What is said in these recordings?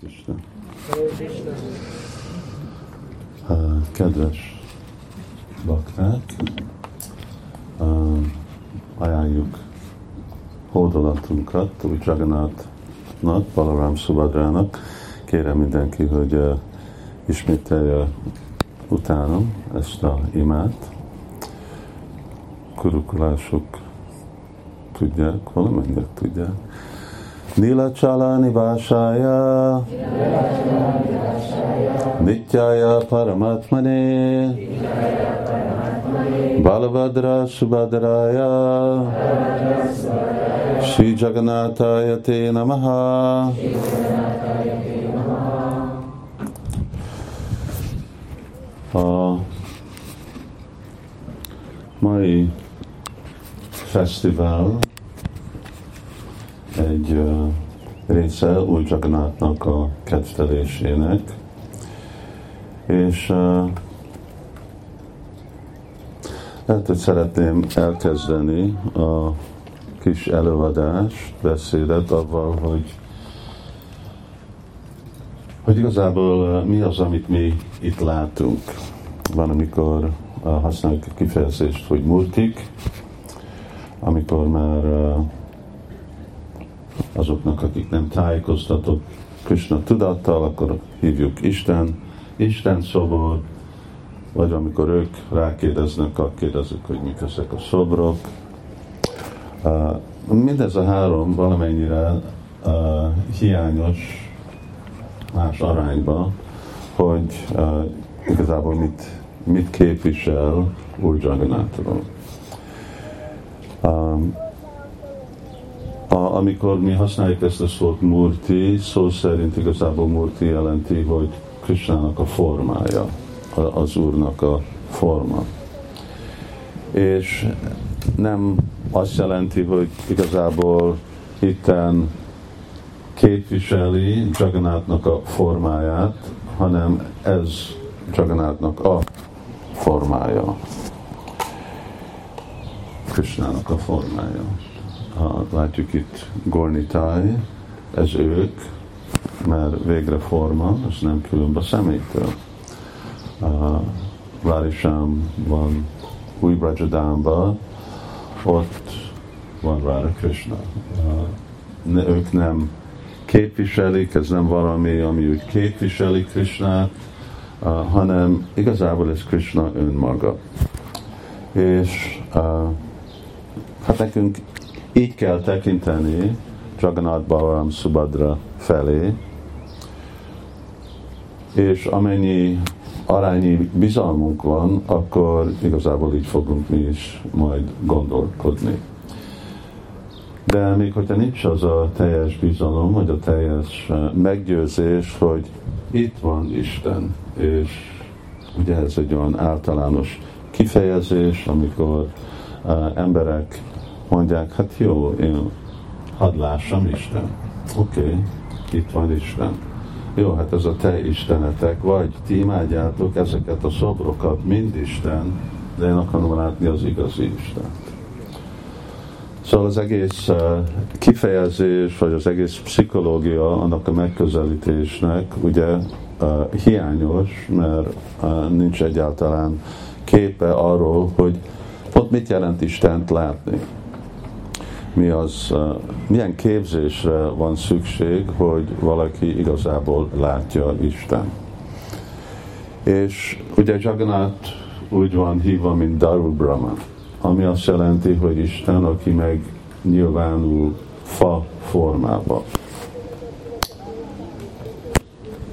Krishna. Kedves bakták, ajánljuk hódolatunkat úgy Jagannathnak, Balaram Subhadrának. Kérem mindenki, hogy ismételje utánam ezt a imát. Kurukulások tudják, valamennyire tudják. Nilachala Nivashaya Nityaya Paramatmane. Balabhadra Subhadraya. Sri Jagannathaya Namaha. Uh, My festival. Része új Jagannathnak a kedvelésének, és lehet, hogy szeretném elkezdeni a kis előadást, beszédet avval, hogy hogy igazából mi az, amit mi itt látunk. Van, amikor használjuk a kifejezést, hogy multik, amikor már azoknak, akik nem tájékoztatok Krishna tudattal, akkor hívjuk Isten, Isten szobor, vagy amikor ők rákérdeznek, akkor kérdezzük, hogy mik ezek a szobrok. Mindez a három valamennyire hiányos más arányba, hogy igazából mit, mit képvisel Úr Jagannathról. A, amikor mi használjuk ezt a szót murti, szó szerint igazából murti jelenti, hogy Krishnának a formája, az Úrnak a forma. És nem azt jelenti, hogy igazából itten képviseli Jagannathnak a formáját, hanem ez Jagannathnak a formája. Krishnának a formája látjuk itt Gornitáj, ez ők, mert végre forma, ez nem különb a személytől. Uh, Várisám van új Brajadámba, ott van Rára Krishna. Uh, ők nem képviselik, ez nem valami, ami úgy képviseli Krishnát, uh, hanem igazából ez Krishna önmaga. És hát nekünk így kell tekinteni Jagannath Balaram Subhadra felé, és amennyi arányi bizalmunk van, akkor igazából így fogunk mi is majd gondolkodni. De még hogyha nincs az a teljes bizalom, vagy a teljes eh, meggyőzés, hogy itt van Isten, és ugye ez egy olyan általános kifejezés, amikor uh, emberek mondják, hát jó, én hadd lássam Isten. Oké, okay, itt van Isten. Jó, hát ez a te istenetek, vagy ti imádjátok ezeket a szobrokat, mind Isten, de én akarom látni az igazi Isten. Szóval az egész uh, kifejezés, vagy az egész pszichológia annak a megközelítésnek ugye uh, hiányos, mert uh, nincs egyáltalán képe arról, hogy ott mit jelent Istent látni mi az, milyen képzésre van szükség, hogy valaki igazából látja Isten. És ugye Jagannath úgy van hívva, mint Darul Brahma, ami azt jelenti, hogy Isten, aki meg nyilvánul fa formába.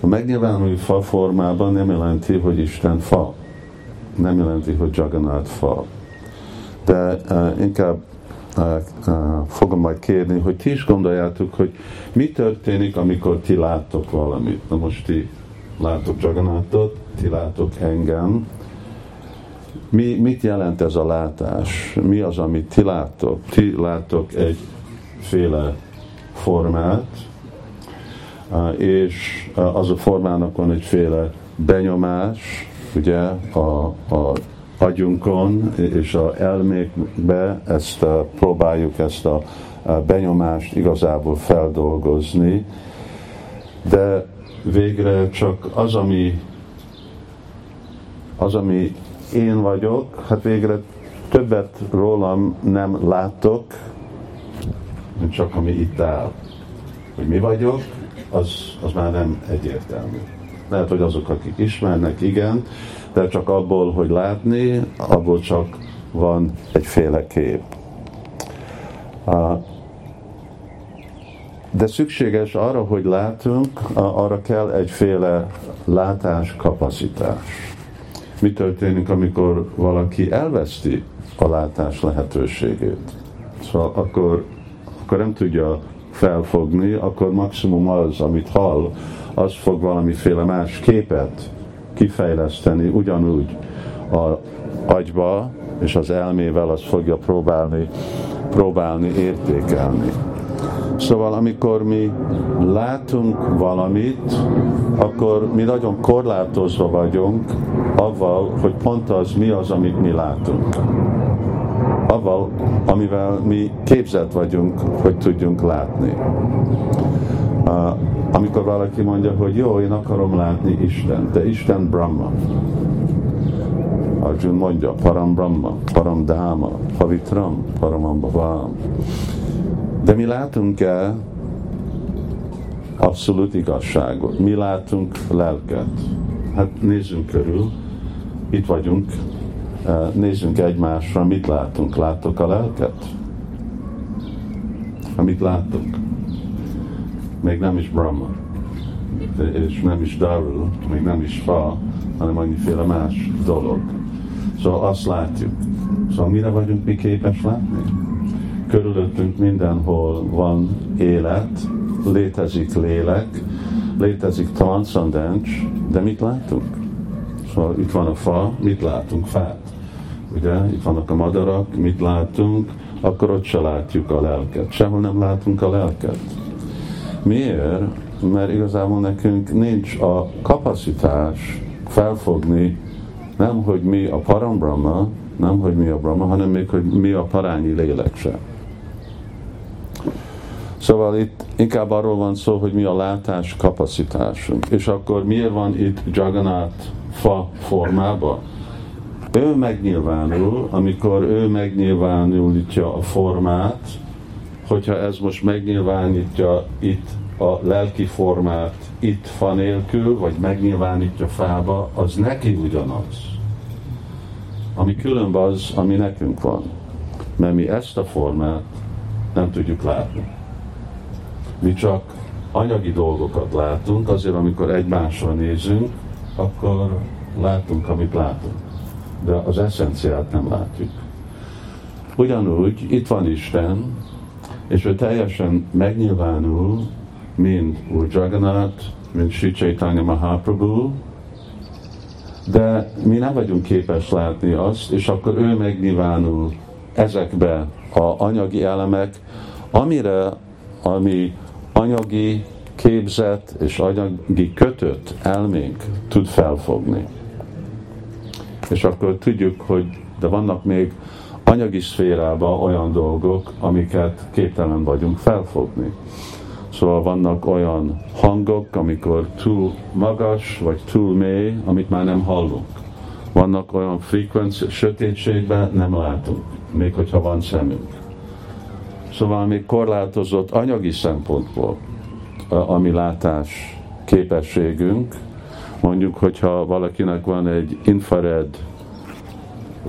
A megnyilvánuló fa formában nem jelenti, hogy Isten fa. Nem jelenti, hogy Jagannath fa. De uh, inkább fogom majd kérni, hogy ti is gondoljátok, hogy mi történik, amikor ti láttok valamit. Na most ti látok Jagannathot, ti látok engem. Mi, mit jelent ez a látás? Mi az, amit ti láttok? Ti látok egyféle formát, és az a formának van egyféle benyomás, ugye a, a agyunkon és a elmékbe ezt a, próbáljuk ezt a, a benyomást igazából feldolgozni, de végre csak az, ami az, ami én vagyok, hát végre többet rólam nem látok, mint csak ami itt áll. Hogy mi vagyok, az, az már nem egyértelmű. Lehet, hogy azok, akik ismernek, igen, de csak abból, hogy látni, abból csak van egyféle kép. De szükséges arra, hogy látunk, arra kell egyféle látás kapacitás. Mi történik, amikor valaki elveszti a látás lehetőségét? Szóval akkor, akkor nem tudja felfogni, akkor maximum az, amit hall, az fog valamiféle más képet kifejleszteni, ugyanúgy a agyba és az elmével azt fogja próbálni, próbálni értékelni. Szóval amikor mi látunk valamit, akkor mi nagyon korlátozva vagyunk avval, hogy pont az mi az, amit mi látunk. Avval, amivel mi képzett vagyunk, hogy tudjunk látni. Amikor valaki mondja, hogy jó, én akarom látni Isten, de Isten Brahma. Arjun mondja, Param Brahma, Param Dháma, Pavitram, Paramambhavam. De mi látunk-e abszolút igazságot? Mi látunk lelket? Hát nézzünk körül, itt vagyunk, eh, nézzünk egymásra, mit látunk? Látok a lelket? Amit látok? Még nem is Brahma, és nem is Daru, még nem is Fa, hanem annyiféle más dolog. Szóval azt látjuk. Szóval mire vagyunk mi képes látni? körülöttünk mindenhol van élet, létezik lélek, létezik transzcendens, de mit látunk? Szóval itt van a fa, mit látunk? Fát. Ugye, itt vannak a madarak, mit látunk? Akkor ott se látjuk a lelket. Sehol nem látunk a lelket. Miért? Mert igazából nekünk nincs a kapacitás felfogni nem, hogy mi a parambrahma, nem, hogy mi a brahma, hanem még, hogy mi a parányi lélek sem. Szóval itt inkább arról van szó, hogy mi a látás kapacitásunk. És akkor miért van itt Jagannath fa formában? Ő megnyilvánul, amikor ő megnyilvánulítja a formát, hogyha ez most megnyilvánítja itt a lelki formát itt fa nélkül, vagy megnyilvánítja fába, az neki ugyanaz. Ami különb az, ami nekünk van. Mert mi ezt a formát nem tudjuk látni. Mi csak anyagi dolgokat látunk, azért amikor egymásra nézünk, akkor látunk, amit látunk. De az eszenciát nem látjuk. Ugyanúgy itt van Isten, és ő teljesen megnyilvánul, mind Úr Jagannath, mint Sri Chaitanya Mahaprabhu, de mi nem vagyunk képes látni azt, és akkor ő megnyilvánul ezekbe a anyagi elemek, amire, ami anyagi képzet és anyagi kötött elménk tud felfogni. És akkor tudjuk, hogy de vannak még anyagi szférában olyan dolgok, amiket képtelen vagyunk felfogni. Szóval vannak olyan hangok, amikor túl magas, vagy túl mély, amit már nem hallunk. Vannak olyan frekvenciák, sötétségben nem látunk, még hogyha van szemünk. Szóval még korlátozott anyagi szempontból a mi látás képességünk. Mondjuk, hogyha valakinek van egy infrared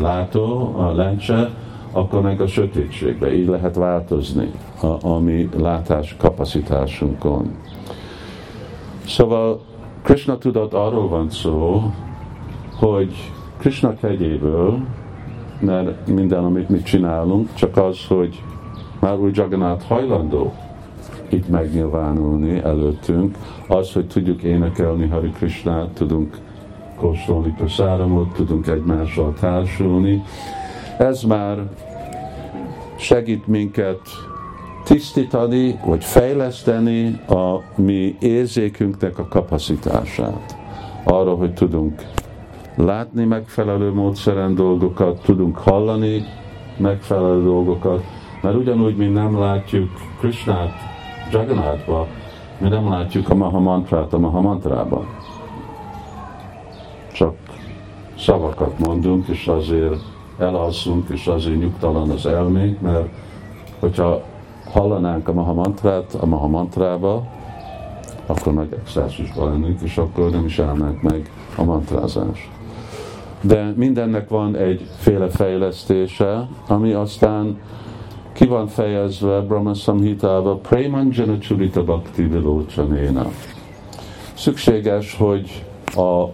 látó, a lencse, akkor meg a sötétségbe. Így lehet változni a, a mi látás kapacitásunkon. Szóval Krishna tudat arról van szó, hogy Krishna kegyéből, mert minden, amit mi csinálunk, csak az, hogy már úgy Jagannath hajlandó itt megnyilvánulni előttünk, az, hogy tudjuk énekelni Hari Krishnát, tudunk kóstolni prasáramot, tudunk egymással társulni. Ez már segít minket tisztítani, vagy fejleszteni a mi érzékünknek a kapacitását. Arra, hogy tudunk látni megfelelő módszeren dolgokat, tudunk hallani megfelelő dolgokat, mert ugyanúgy, mint nem látjuk Krishnát Jagannathba, mi nem látjuk a Maha mantrát a Maha mantrában. Csak szavakat mondunk, és azért elalszunk, és azért nyugtalan az elménk, mert hogyha hallanánk a Maha mantrát a Maha mantrába, akkor meg extázisban lennénk, és akkor nem is állnánk meg a mantrázás. De mindennek van egyféle fejlesztése, ami aztán ki van fejezve Brahma Samhita-ba, Premanjana Churita Bhakti Vilocsanéna. Szükséges, hogy a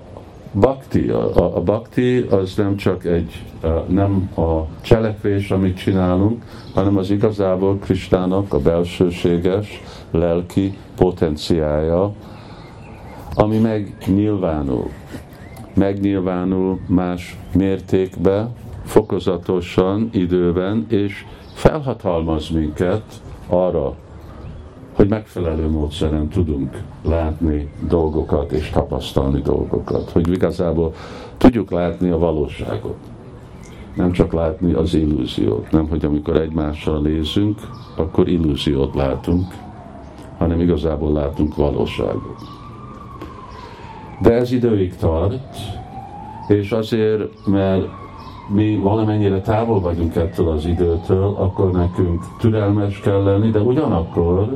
Bhakti, a, a bhakti az nem csak egy, nem a cselekvés, amit csinálunk, hanem az igazából Kristának a belsőséges, lelki potenciája, ami megnyilvánul. Megnyilvánul más mértékbe, fokozatosan, időben, és felhatalmaz minket arra, hogy megfelelő módszeren tudunk látni dolgokat és tapasztalni dolgokat, hogy igazából tudjuk látni a valóságot. Nem csak látni az illúziót, nem hogy amikor egymással nézünk, akkor illúziót látunk, hanem igazából látunk valóságot. De ez időig tart, és azért, mert mi valamennyire távol vagyunk ettől az időtől, akkor nekünk türelmes kell lenni, de ugyanakkor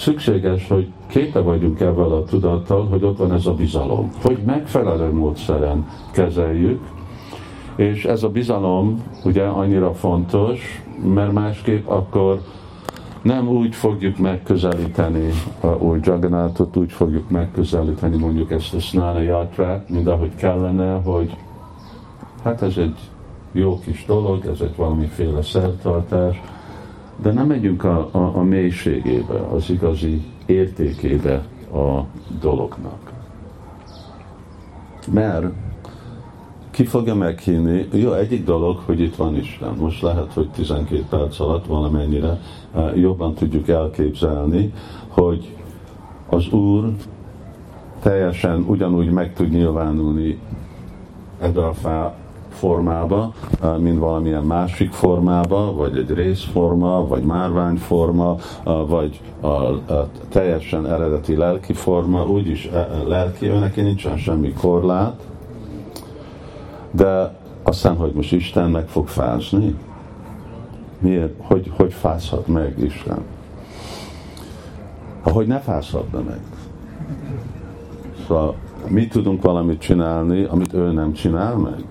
szükséges, hogy képe vagyunk ebben a tudattal, hogy ott van ez a bizalom, hogy megfelelő módszeren kezeljük, és ez a bizalom ugye annyira fontos, mert másképp akkor nem úgy fogjuk megközelíteni új Jagannathot, úgy fogjuk megközelíteni mondjuk ezt a Snana Yatrát, mint ahogy kellene, hogy hát ez egy jó kis dolog, ez egy valamiféle szertartás, de nem megyünk a, a, a mélységébe, az igazi értékébe a dolognak. Mert ki fogja meghinni, jó, egyik dolog, hogy itt van Isten. Most lehet, hogy 12 perc alatt valamennyire eh, jobban tudjuk elképzelni, hogy az Úr teljesen ugyanúgy meg tud nyilvánulni ebbe a fá, formába, mint valamilyen másik formába, vagy egy részforma, vagy márványforma, vagy a, teljesen eredeti lelki forma, úgyis e, lelki, neki nincsen semmi korlát, de aztán, hogy most Isten meg fog fázni, miért, hogy, hogy fázhat meg Isten? Ahogy ne fázhatna meg. Szóval mi tudunk valamit csinálni, amit ő nem csinál meg?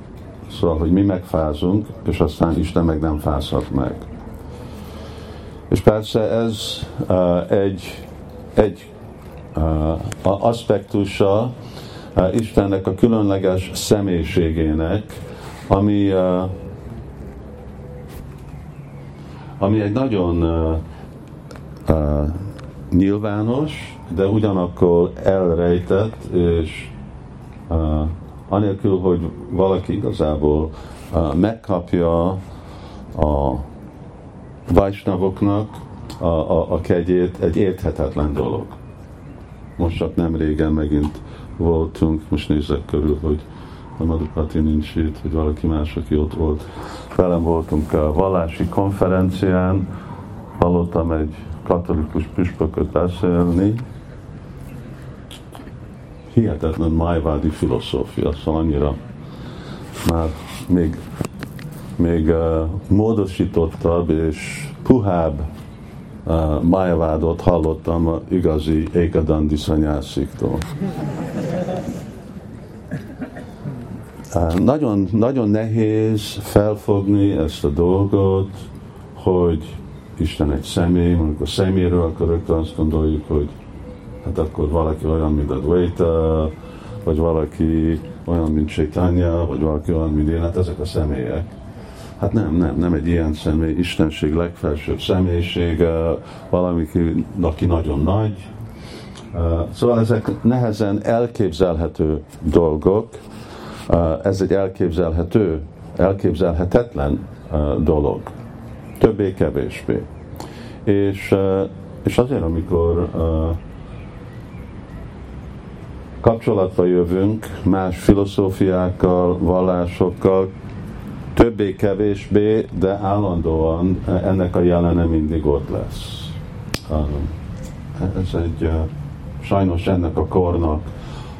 Szóval, hogy mi megfázunk, és aztán Isten meg nem fázhat meg. És persze ez uh, egy, egy uh, aspektusa uh, Istennek a különleges személyiségének, ami, uh, ami egy nagyon uh, uh, nyilvános, de ugyanakkor elrejtett és uh, anélkül, hogy valaki igazából uh, megkapja a vajsnavoknak a, a, a kegyét, egy érthetetlen dolog. Most csak nem régen megint voltunk, most nézzek körül, hogy a Madhupati nincs itt, hogy valaki más, aki ott volt. Velem voltunk a vallási konferencián, hallottam egy katolikus püspököt beszélni, hihetetlen májvádi filozófia, szóval annyira már még, még uh, módosítottabb és puhább uh, májvádot hallottam a igazi ékadandi szanyásziktól. Uh, nagyon, nagyon nehéz felfogni ezt a dolgot, hogy Isten egy személy, amikor személyről akkor rögtön azt gondoljuk, hogy hát akkor valaki olyan, mint a Dwaita, vagy valaki olyan, mint Chaitanya, vagy valaki olyan, mint én, hát ezek a személyek. Hát nem, nem, nem egy ilyen személy, Istenség legfelsőbb személyisége, valami, aki nagyon nagy. Szóval ezek nehezen elképzelhető dolgok, ez egy elképzelhető, elképzelhetetlen dolog, többé-kevésbé. És, és azért, amikor kapcsolatba jövünk más filozófiákkal, vallásokkal, többé-kevésbé, de állandóan ennek a jelene mindig ott lesz. Ez egy sajnos ennek a kornak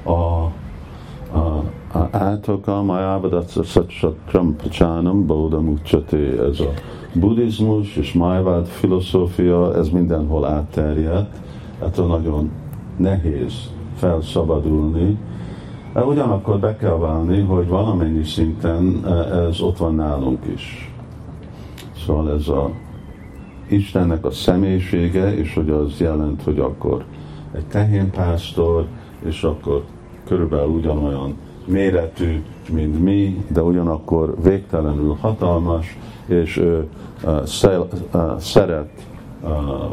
a, a, a átoka, Majávadat Satram Pacánam, Bauda Mucsati, ez a buddhizmus és Májvád filozófia, ez mindenhol átterjedt, ettől nagyon nehéz felszabadulni. Ugyanakkor be kell válni, hogy valamennyi szinten ez ott van nálunk is. Szóval ez a Istennek a személyisége, és hogy az jelent, hogy akkor egy tehénpásztor, és akkor körülbelül ugyanolyan méretű, mint mi, de ugyanakkor végtelenül hatalmas, és ő uh, szeret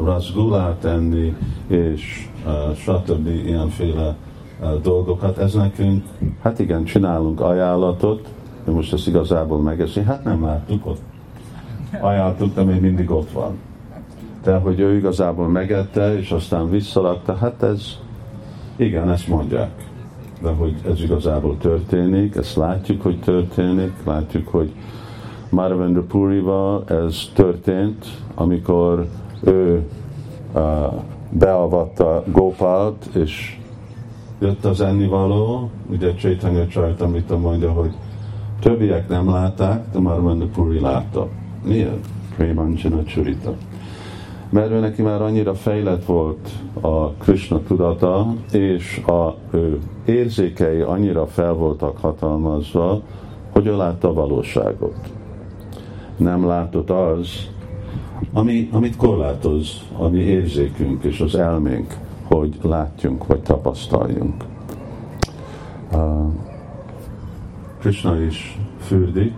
razgulát enni, és stb. ilyenféle dolgokat. Ez nekünk, hát igen, csinálunk ajánlatot, de most ezt igazából megeszi, hát nem láttuk ott. Ajánlottuk, de még mindig ott van. De hogy ő igazából megette, és aztán visszalakta, hát ez, igen, ezt mondják. De hogy ez igazából történik, ezt látjuk, hogy történik, látjuk, hogy Madhavendra Purival ez történt, amikor ő beavatta Gopalt, és jött az ennivaló, ugye Chaitanya Charitamrita mondja, hogy többiek nem látták, de Madhavendra Puri látta. Miért? Premanchana Churita. Mert ő neki már annyira fejlett volt a Krishna tudata, és a ő érzékei annyira fel voltak hatalmazva, hogy ő látta a valóságot nem látott az, ami, amit korlátoz a mi érzékünk és az elménk, hogy látjunk vagy tapasztaljunk. Krishna is fürdik,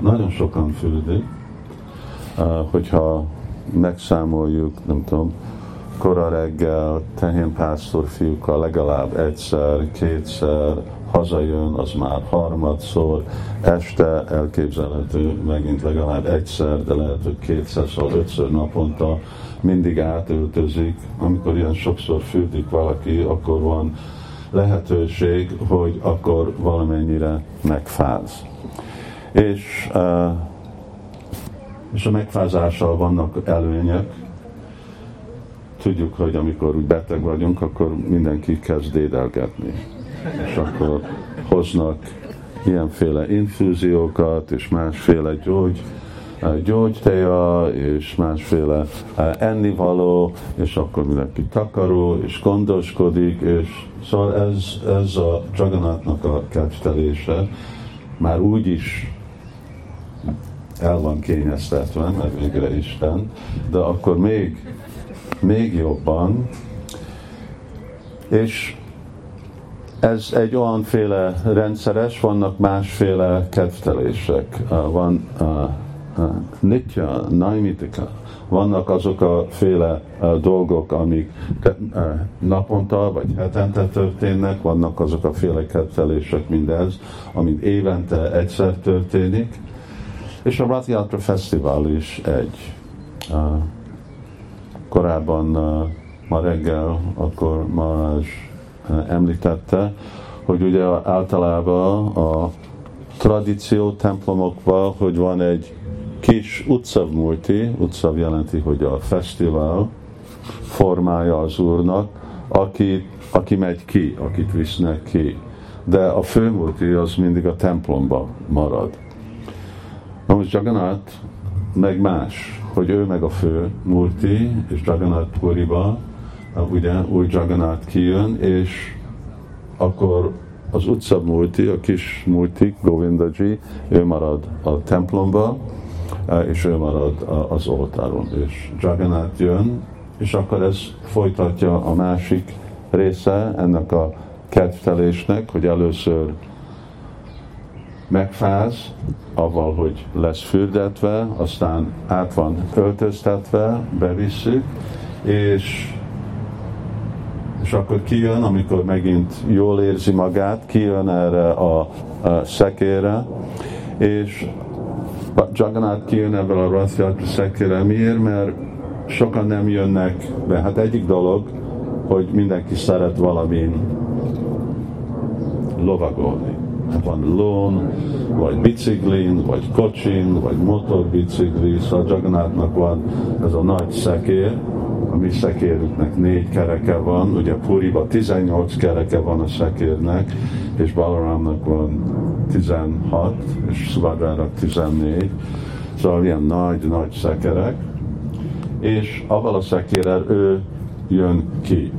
nagyon sokan fürdik, hogyha megszámoljuk, nem tudom, kora reggel tehénpásztor fiúkkal legalább egyszer, kétszer, hazajön, az már harmadszor, este elképzelhető megint legalább egyszer, de lehet, hogy kétszer, szóval ötször naponta mindig átöltözik. Amikor ilyen sokszor fürdik valaki, akkor van lehetőség, hogy akkor valamennyire megfáz. És, és a megfázással vannak előnyek. Tudjuk, hogy amikor úgy beteg vagyunk, akkor mindenki kezd dédelgetni és akkor hoznak ilyenféle infúziókat, és másféle gyógy, eh, gyógyteja, és másféle eh, ennivaló, és akkor mindenki takaró, és gondoskodik, és szóval ez, ez a Jagannathnak a kedvtelése már úgy is el van kényeztetve, mert végre Isten, de akkor még, még jobban, és ez egy olyanféle rendszeres, vannak másféle kedvtelések. Van nitya, naimitika, vannak azok a féle dolgok, amik naponta vagy hetente történnek, vannak azok a féle kedvtelések, mindez, amit évente egyszer történik, és a Rathiatra Fesztivál is egy. Korábban ma reggel, akkor Marázs említette, hogy ugye általában a tradíció templomokban, hogy van egy kis utcavmúlti, utcav jelenti, hogy a fesztivál formája az Úrnak, aki, aki megy ki, akit visznek ki. De a főmúlti az mindig a templomba marad. Na most Jagannath meg más, hogy ő meg a fő multi, és Jagannath Puriba ugye új Jagannath kijön, és akkor az utca multi, a kis multi, Govindaji, ő marad a templomba, e, és ő marad az oltáron. És Jagannath jön, és akkor ez folytatja a másik része ennek a kedvtelésnek, hogy először megfáz, avval, hogy lesz fürdetve, aztán át van öltöztetve, bevisszük, és és akkor kijön, amikor megint jól érzi magát, kijön erre a, a szekére, és Jagannath kijön ebből a Rathjatra szekére. Miért? Mert sokan nem jönnek be. Hát egyik dolog, hogy mindenki szeret valamin lovagolni. Hát van lón, vagy biciklin, vagy kocsin, vagy motorbicikli, szóval Jagannathnak van ez a nagy szekér, mi szekérünknek négy kereke van, ugye Puriba 18 kereke van a szekérnek, és Balaramnak van 16, és Subhadrának 14, szóval ilyen nagy-nagy szekerek, és avval a szekérrel ő jön ki.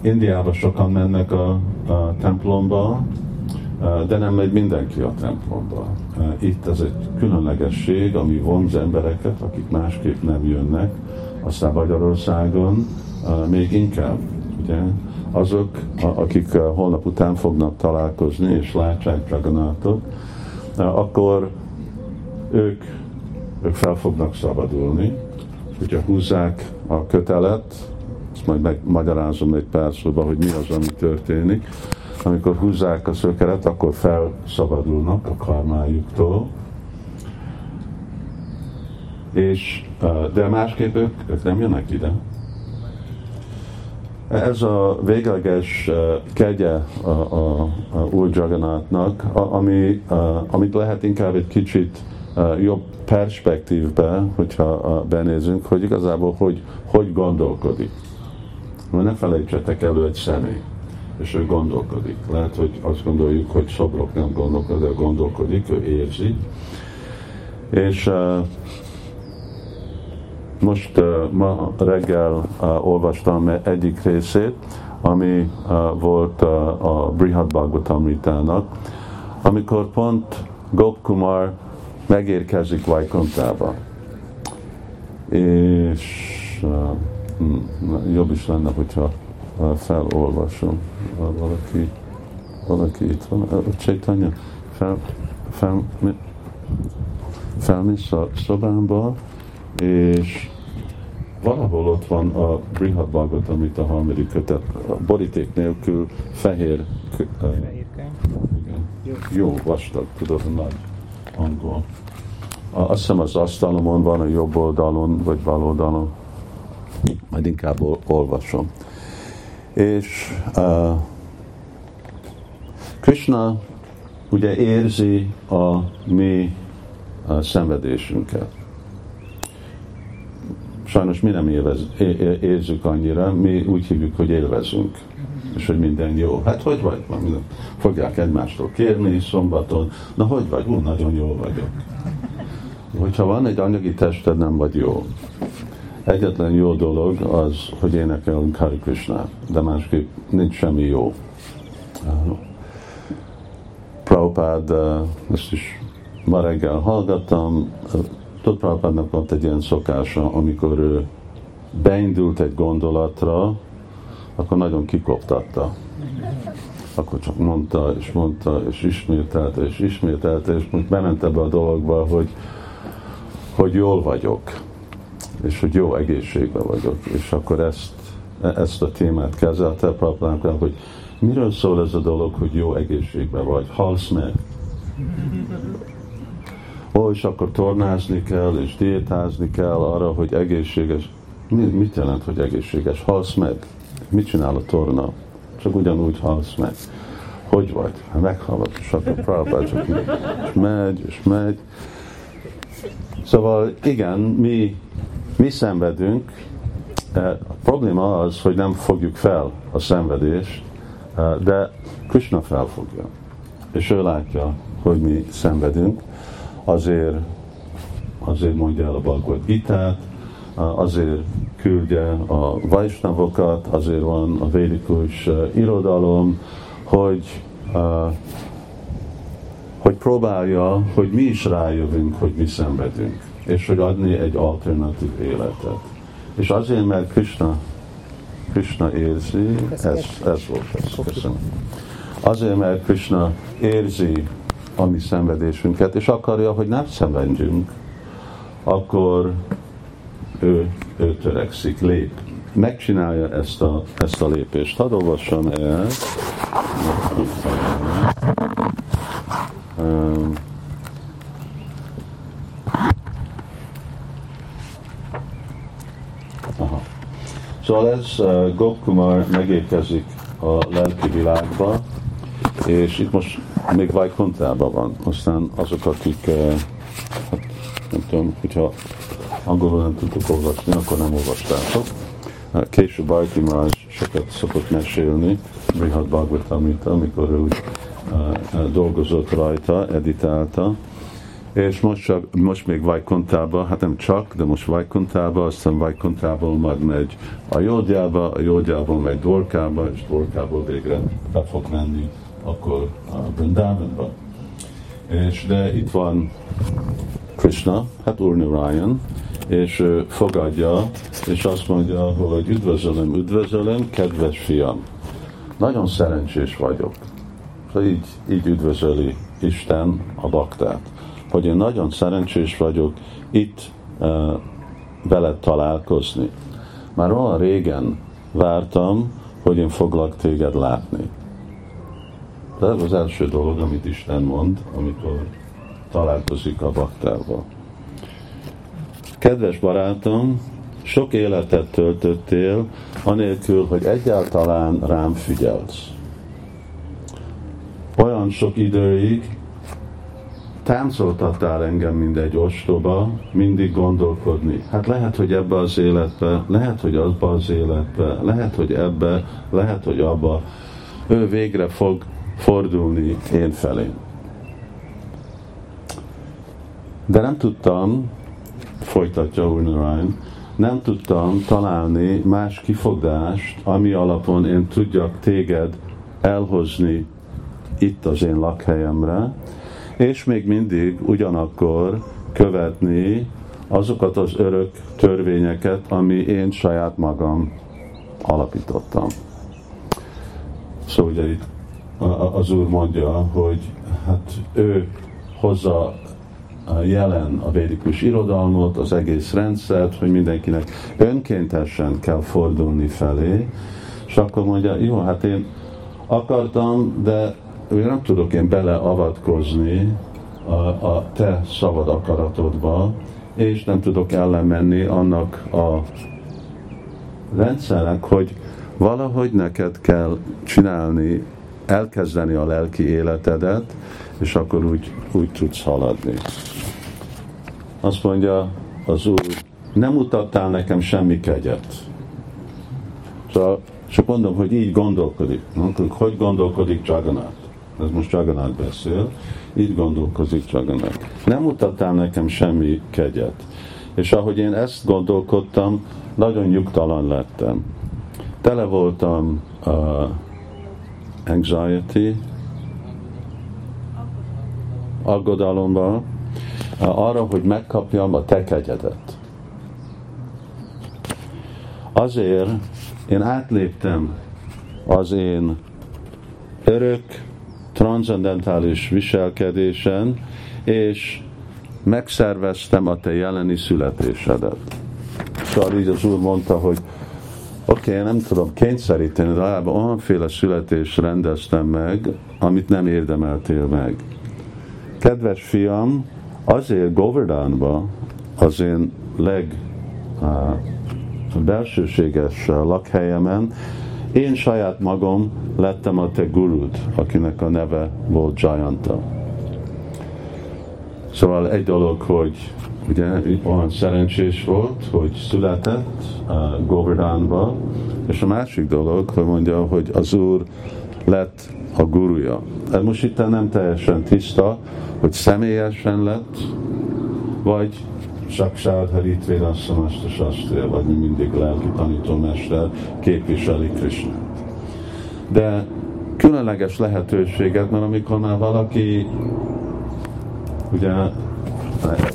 Indiában sokan mennek a, a templomba, de nem megy mindenki a templomba. Itt ez egy különlegesség, ami vonz embereket, akik másképp nem jönnek, aztán Magyarországon még inkább, ugye? Azok, akik holnap után fognak találkozni és látják Dragonátot, akkor ők, ők fel fognak szabadulni, hogyha húzzák a kötelet, ezt majd megmagyarázom egy pár szóba, hogy mi az, ami történik, amikor húzzák a szökeret, akkor felszabadulnak a karmájuktól, és, de másképp ők, ők nem jönnek ide. Ez a végleges kegye a, a, a Úr Jagannathnak, ami, amit lehet inkább egy kicsit jobb perspektívbe, hogyha benézünk, hogy igazából hogy, hogy gondolkodik. Mert ne felejtsetek elő egy személy és ő gondolkodik. Lehet, hogy azt gondoljuk, hogy szobrok nem gondolkodik, de gondolkodik, ő érzi. És uh, most uh, ma reggel uh, olvastam egyik részét, ami uh, volt uh, a Brihad Bhagavatamritának, amikor pont Gopkumar megérkezik Vajkontába. És uh, jobb is lenne, hogyha felolvasom. Valaki, valaki itt van. Csaitanya, fel, fel, felmész a szobámba, és valahol ott van a Brihad Bhagavat, amit a harmadik kötet, a boríték nélkül fehér, fehér Jó. Jó, vastag, tudod, nagy angol. Azt hiszem az asztalomon van, a jobb oldalon, vagy bal oldalon. Majd inkább olvasom és uh, Krishna ugye érzi a mi a szenvedésünket. Sajnos mi nem élvez, érzük annyira, mi úgy hívjuk, hogy élvezünk, és hogy minden jó. Hát hogy vagy? Fogják egymástól kérni szombaton, na hogy vagy? Ú, nagyon jó vagyok. Hogyha van egy anyagi tested, nem vagy jó. Egyetlen jó dolog az, hogy énekelünk Hari Krishna, de másképp nincs semmi jó. Prabhupád, uh, ezt is ma reggel hallgattam, uh, Tud Prabhupádnak volt egy ilyen szokása, amikor ő beindult egy gondolatra, akkor nagyon kikoptatta. Akkor csak mondta, és mondta, és ismételte, és ismételte, és most bement ebbe a dologba, hogy, hogy jól vagyok és hogy jó egészségben vagyok. És akkor ezt, ezt a témát kezelte Prabhupának, hogy miről szól ez a dolog, hogy jó egészségben vagy, halsz meg. Ó, és akkor tornázni kell, és diétázni kell arra, hogy egészséges. Mi, mit jelent, hogy egészséges? Halsz meg. Mit csinál a torna? Csak ugyanúgy halsz meg. Hogy vagy? Hát meghallott, és akkor Prabhupád csak és megy, és megy. Szóval igen, mi mi szenvedünk, eh, a probléma az, hogy nem fogjuk fel a szenvedést, eh, de Krishna felfogja. És ő látja, hogy mi szenvedünk, azért, azért mondja el a Bhagavad gita eh, azért küldje a Vajsnavokat, azért van a védikus irodalom, hogy hogy próbálja, hogy mi is rájövünk, hogy mi szenvedünk és hogy adni egy alternatív életet. És azért, mert Krishna, Krishna érzi, ez, ez volt ez, köszönöm. Azért, mert Krishna érzi a mi szenvedésünket, és akarja, hogy nem szenvedjünk, akkor ő, ő törekszik, lép. Megcsinálja ezt a, ezt a lépést. Hadd olvassam el. Szóval ez uh, Gopkumar megérkezik a lelki világba, és itt most még Vajkontában van. Aztán azok, akik, uh, hát, nem tudom, hogyha angolul nem tudtuk olvasni, akkor nem olvastátok. Később Bajti Maraj sokat szokott mesélni, Brihad Bhagavatamita, amikor ő úgy dolgozott rajta, editálta, és most, csak, most még Vajkontába, hát nem csak, de most Vajkontába, aztán Vajkontából majd megy a Jódjába, a Jódjából megy Dorkába, és Dorkából végre be fog menni akkor a Brindavanba. És de itt van Krishna, hát Úr Narayan, és fogadja, és azt mondja, hogy üdvözölöm, üdvözölöm, kedves fiam. Nagyon szerencsés vagyok. Szóval így, így üdvözöli Isten a baktát. Hogy én nagyon szerencsés vagyok itt uh, veled találkozni. Már olyan régen vártam, hogy én foglak téged látni. De ez az első dolog, amit Isten mond, amikor találkozik a baktával. Kedves barátom, sok életet töltöttél, anélkül, hogy egyáltalán rám figyelsz. Olyan sok időig táncoltattál engem, mint egy ostoba, mindig gondolkodni. Hát lehet, hogy ebbe az életbe, lehet, hogy abba az életbe, lehet, hogy ebbe, lehet, hogy abba. Ő végre fog fordulni én felém. De nem tudtam, folytatja Narayan, nem tudtam találni más kifogást, ami alapon én tudjak téged elhozni itt az én lakhelyemre, és még mindig ugyanakkor követni azokat az örök törvényeket, ami én saját magam alapítottam. Szóval ugye itt az Úr mondja, hogy hát ő hozza jelen a védikus irodalmat, az egész rendszert, hogy mindenkinek önkéntesen kell fordulni felé, és akkor mondja, jó, hát én akartam, de nem tudok én beleavatkozni a, a te szabad akaratodba, és nem tudok ellenmenni annak a rendszernek, hogy valahogy neked kell csinálni, elkezdeni a lelki életedet, és akkor úgy, úgy tudsz haladni. Azt mondja az Úr, nem mutattál nekem semmi kegyet. Szóval csak mondom, hogy így gondolkodik. Hogy gondolkodik Jagannath? Ez most Jagannath beszél. Így gondolkozik Jagannath. Nem mutattál nekem semmi kegyet. És ahogy én ezt gondolkodtam, nagyon nyugtalan lettem. Tele voltam uh, anxiety, aggodalomban, arra, hogy megkapjam a te kegyedet. Azért én átléptem az én örök, transzendentális viselkedésen, és megszerveztem a te jeleni születésedet. Szóval így az Úr mondta, hogy oké, okay, nem tudom kényszeríteni, de legalább olyanféle születést rendeztem meg, amit nem érdemeltél meg. Kedves fiam, azért Govardhanba, az én leg uh, belsőséges lakhelyemen, én saját magam lettem a te gurud, akinek a neve volt Jayanta. Szóval egy dolog, hogy ugye olyan szerencsés volt, hogy született uh, Govardhanba, és a másik dolog, hogy mondja, hogy az Úr lett a guruja. Ez most itt nem teljesen tiszta, hogy személyesen lett, vagy Saksár Haritvéd Asszamasta Sastra, vagy mi mindig lelki tanítómester képviseli Krishnát. De különleges lehetőséget, mert amikor már valaki ugye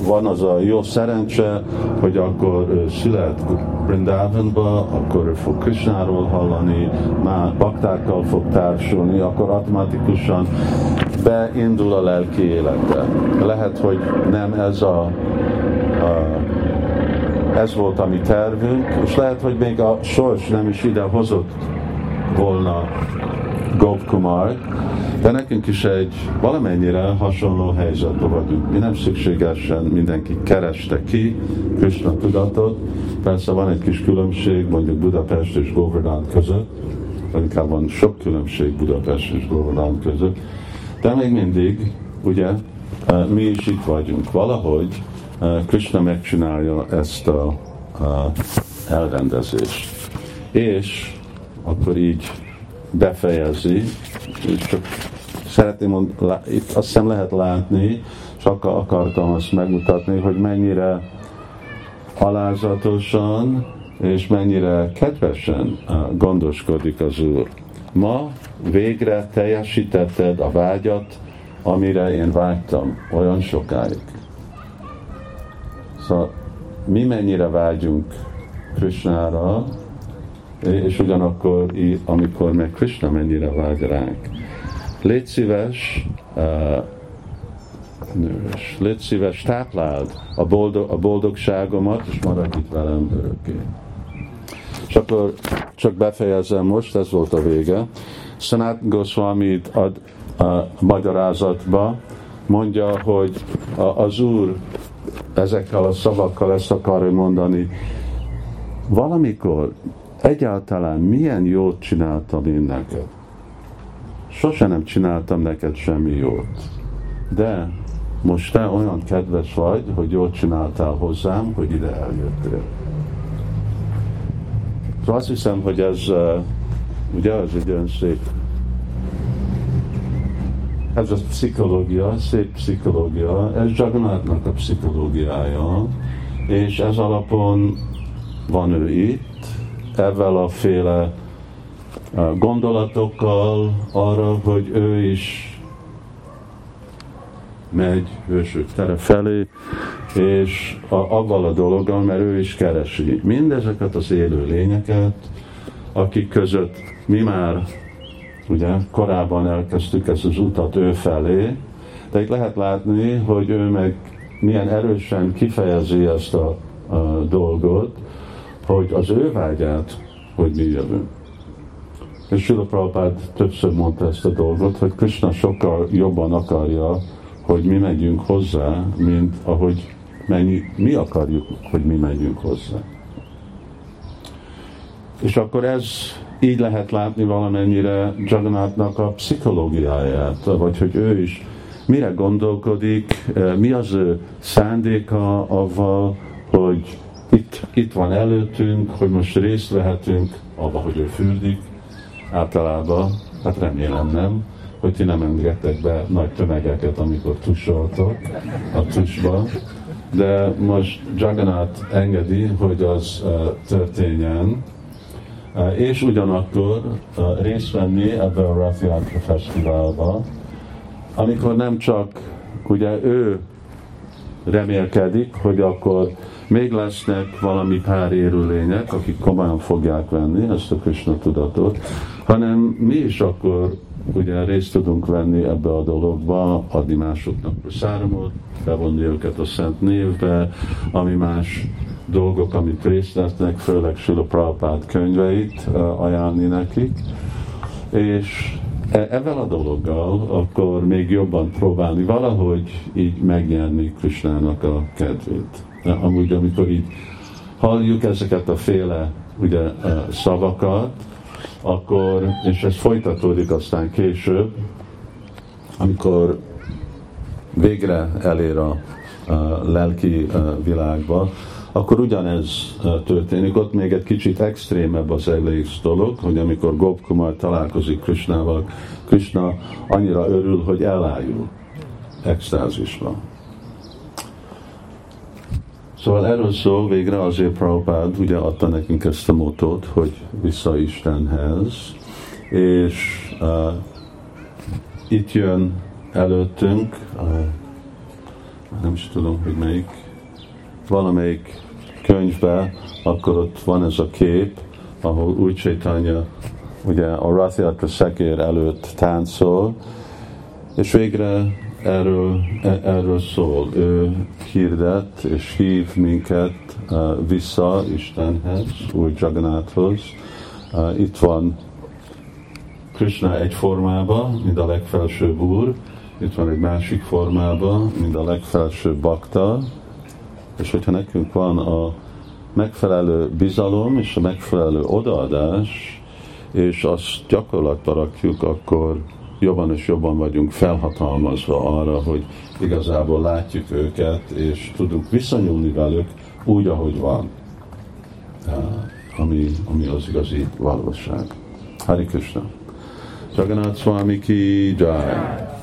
van az a jó szerencse, hogy akkor szület Brindavanba, akkor ő fog Krishnáról hallani, már baktákkal fog társulni, akkor automatikusan beindul a lelki élete. Lehet, hogy nem ez a ez volt a mi tervünk, és lehet, hogy még a sors nem is ide hozott volna Gopkumar, de nekünk is egy valamennyire hasonló helyzetben vagyunk. Mi nem szükségesen mindenki kereste ki Krishna tudatot, persze van egy kis különbség mondjuk Budapest és Govardhan között, inkább van sok különbség Budapest és Govardhan között, de még mindig, ugye, mi is itt vagyunk. Valahogy Krishna megcsinálja ezt a, a elrendezést. És akkor így befejezi, és csak szeretném mondani, itt azt hiszem lehet látni, csak akartam azt megmutatni, hogy mennyire alázatosan és mennyire kedvesen gondoskodik az Úr. Ma végre teljesítetted a vágyat, amire én vágytam olyan sokáig. Szóval mi mennyire vágyunk Krishnára, és ugyanakkor, amikor meg Krishna mennyire vágy ránk. Légy szíves, uh, nős, légy szíves, tápláld a, boldog, a boldogságomat, és maradj itt velem örökké. És akkor csak befejezem most, ez volt a vége. Sanat Goswami ad a magyarázatba, mondja, hogy az Úr ezekkel a szavakkal ezt akarja mondani, valamikor egyáltalán milyen jót csináltam én neked. Sose nem csináltam neked semmi jót. De most te olyan kedves vagy, hogy jót csináltál hozzám, hogy ide eljöttél. Azt hiszem, hogy ez ugye az egy olyan szép ez a pszichológia, szép pszichológia, ez Jagannathnak a pszichológiája, és ez alapon van ő itt, ezzel a féle gondolatokkal arra, hogy ő is megy hősök tere felé, és a, avval a dologgal, mert ő is keresi mindezeket az élő lényeket, akik között mi már ugye korábban elkezdtük ezt az utat ő felé, de itt lehet látni, hogy ő meg milyen erősen kifejezi ezt a, a dolgot, hogy az ő vágyát, hogy mi jövünk. És Sula Prabhupád többször mondta ezt a dolgot, hogy Krishna sokkal jobban akarja, hogy mi megyünk hozzá, mint ahogy mennyi, mi akarjuk, hogy mi megyünk hozzá. És akkor ez így lehet látni valamennyire Jagannathnak a pszichológiáját, vagy hogy ő is mire gondolkodik, eh, mi az ő szándéka avval, hogy itt, itt van előttünk, hogy most részt vehetünk abba, hogy ő fürdik, általában, hát remélem nem, hogy ti nem engedtek be nagy tömegeket, amikor tusoltok a tusba, de most Jagannath engedi, hogy az uh, történjen, és ugyanakkor uh, részt venni ebbe a Rafiatra Fesztiválba, amikor nem csak ugye ő remélkedik, hogy akkor még lesznek valami pár érülények, akik komolyan fogják venni ezt a Krishna tudatot, hanem mi is akkor ugye részt tudunk venni ebbe a dologba, adni másoknak a száramot, bevonni őket a szent névbe, ami más dolgok, amit részt vesznek, főleg Sula Prabhupád könyveit ajánlni nekik, és e, ezzel a dologgal akkor még jobban próbálni valahogy így megnyerni Krishnának a kedvét. Amúgy, amikor így halljuk ezeket a féle ugye, szavakat, akkor, és ez folytatódik aztán később, amikor végre elér a, a lelki világba, akkor ugyanez történik. Ott még egy kicsit extrémebb az egész dolog, hogy amikor Gopkumar találkozik Krishnával, Krishna annyira örül, hogy elájul extázisban. Szóval erről szól végre azért Prabhupád ugye adta nekünk ezt a motót, hogy vissza Istenhez, és uh, itt jön előttünk, uh, nem is tudom, hogy melyik, valamelyik könyvben, akkor ott van ez a kép, ahol új Csaitanya ugye a Rathiatra szekér előtt táncol, és végre erről, e, erről szól. Ő hirdet és hív minket uh, vissza Istenhez, új Jagannathhoz. Uh, itt van Krishna egy formában, mint a legfelsőbb úr, itt van egy másik formában, mint a legfelsőbb bakta, és hogyha nekünk van a megfelelő bizalom és a megfelelő odaadás, és azt gyakorlatba rakjuk, akkor jobban és jobban vagyunk felhatalmazva arra, hogy igazából látjuk őket, és tudunk viszonyulni velük úgy, ahogy van, ami, ami az igazi valóság. Hari Krishna. Jagannath Swami ki jai.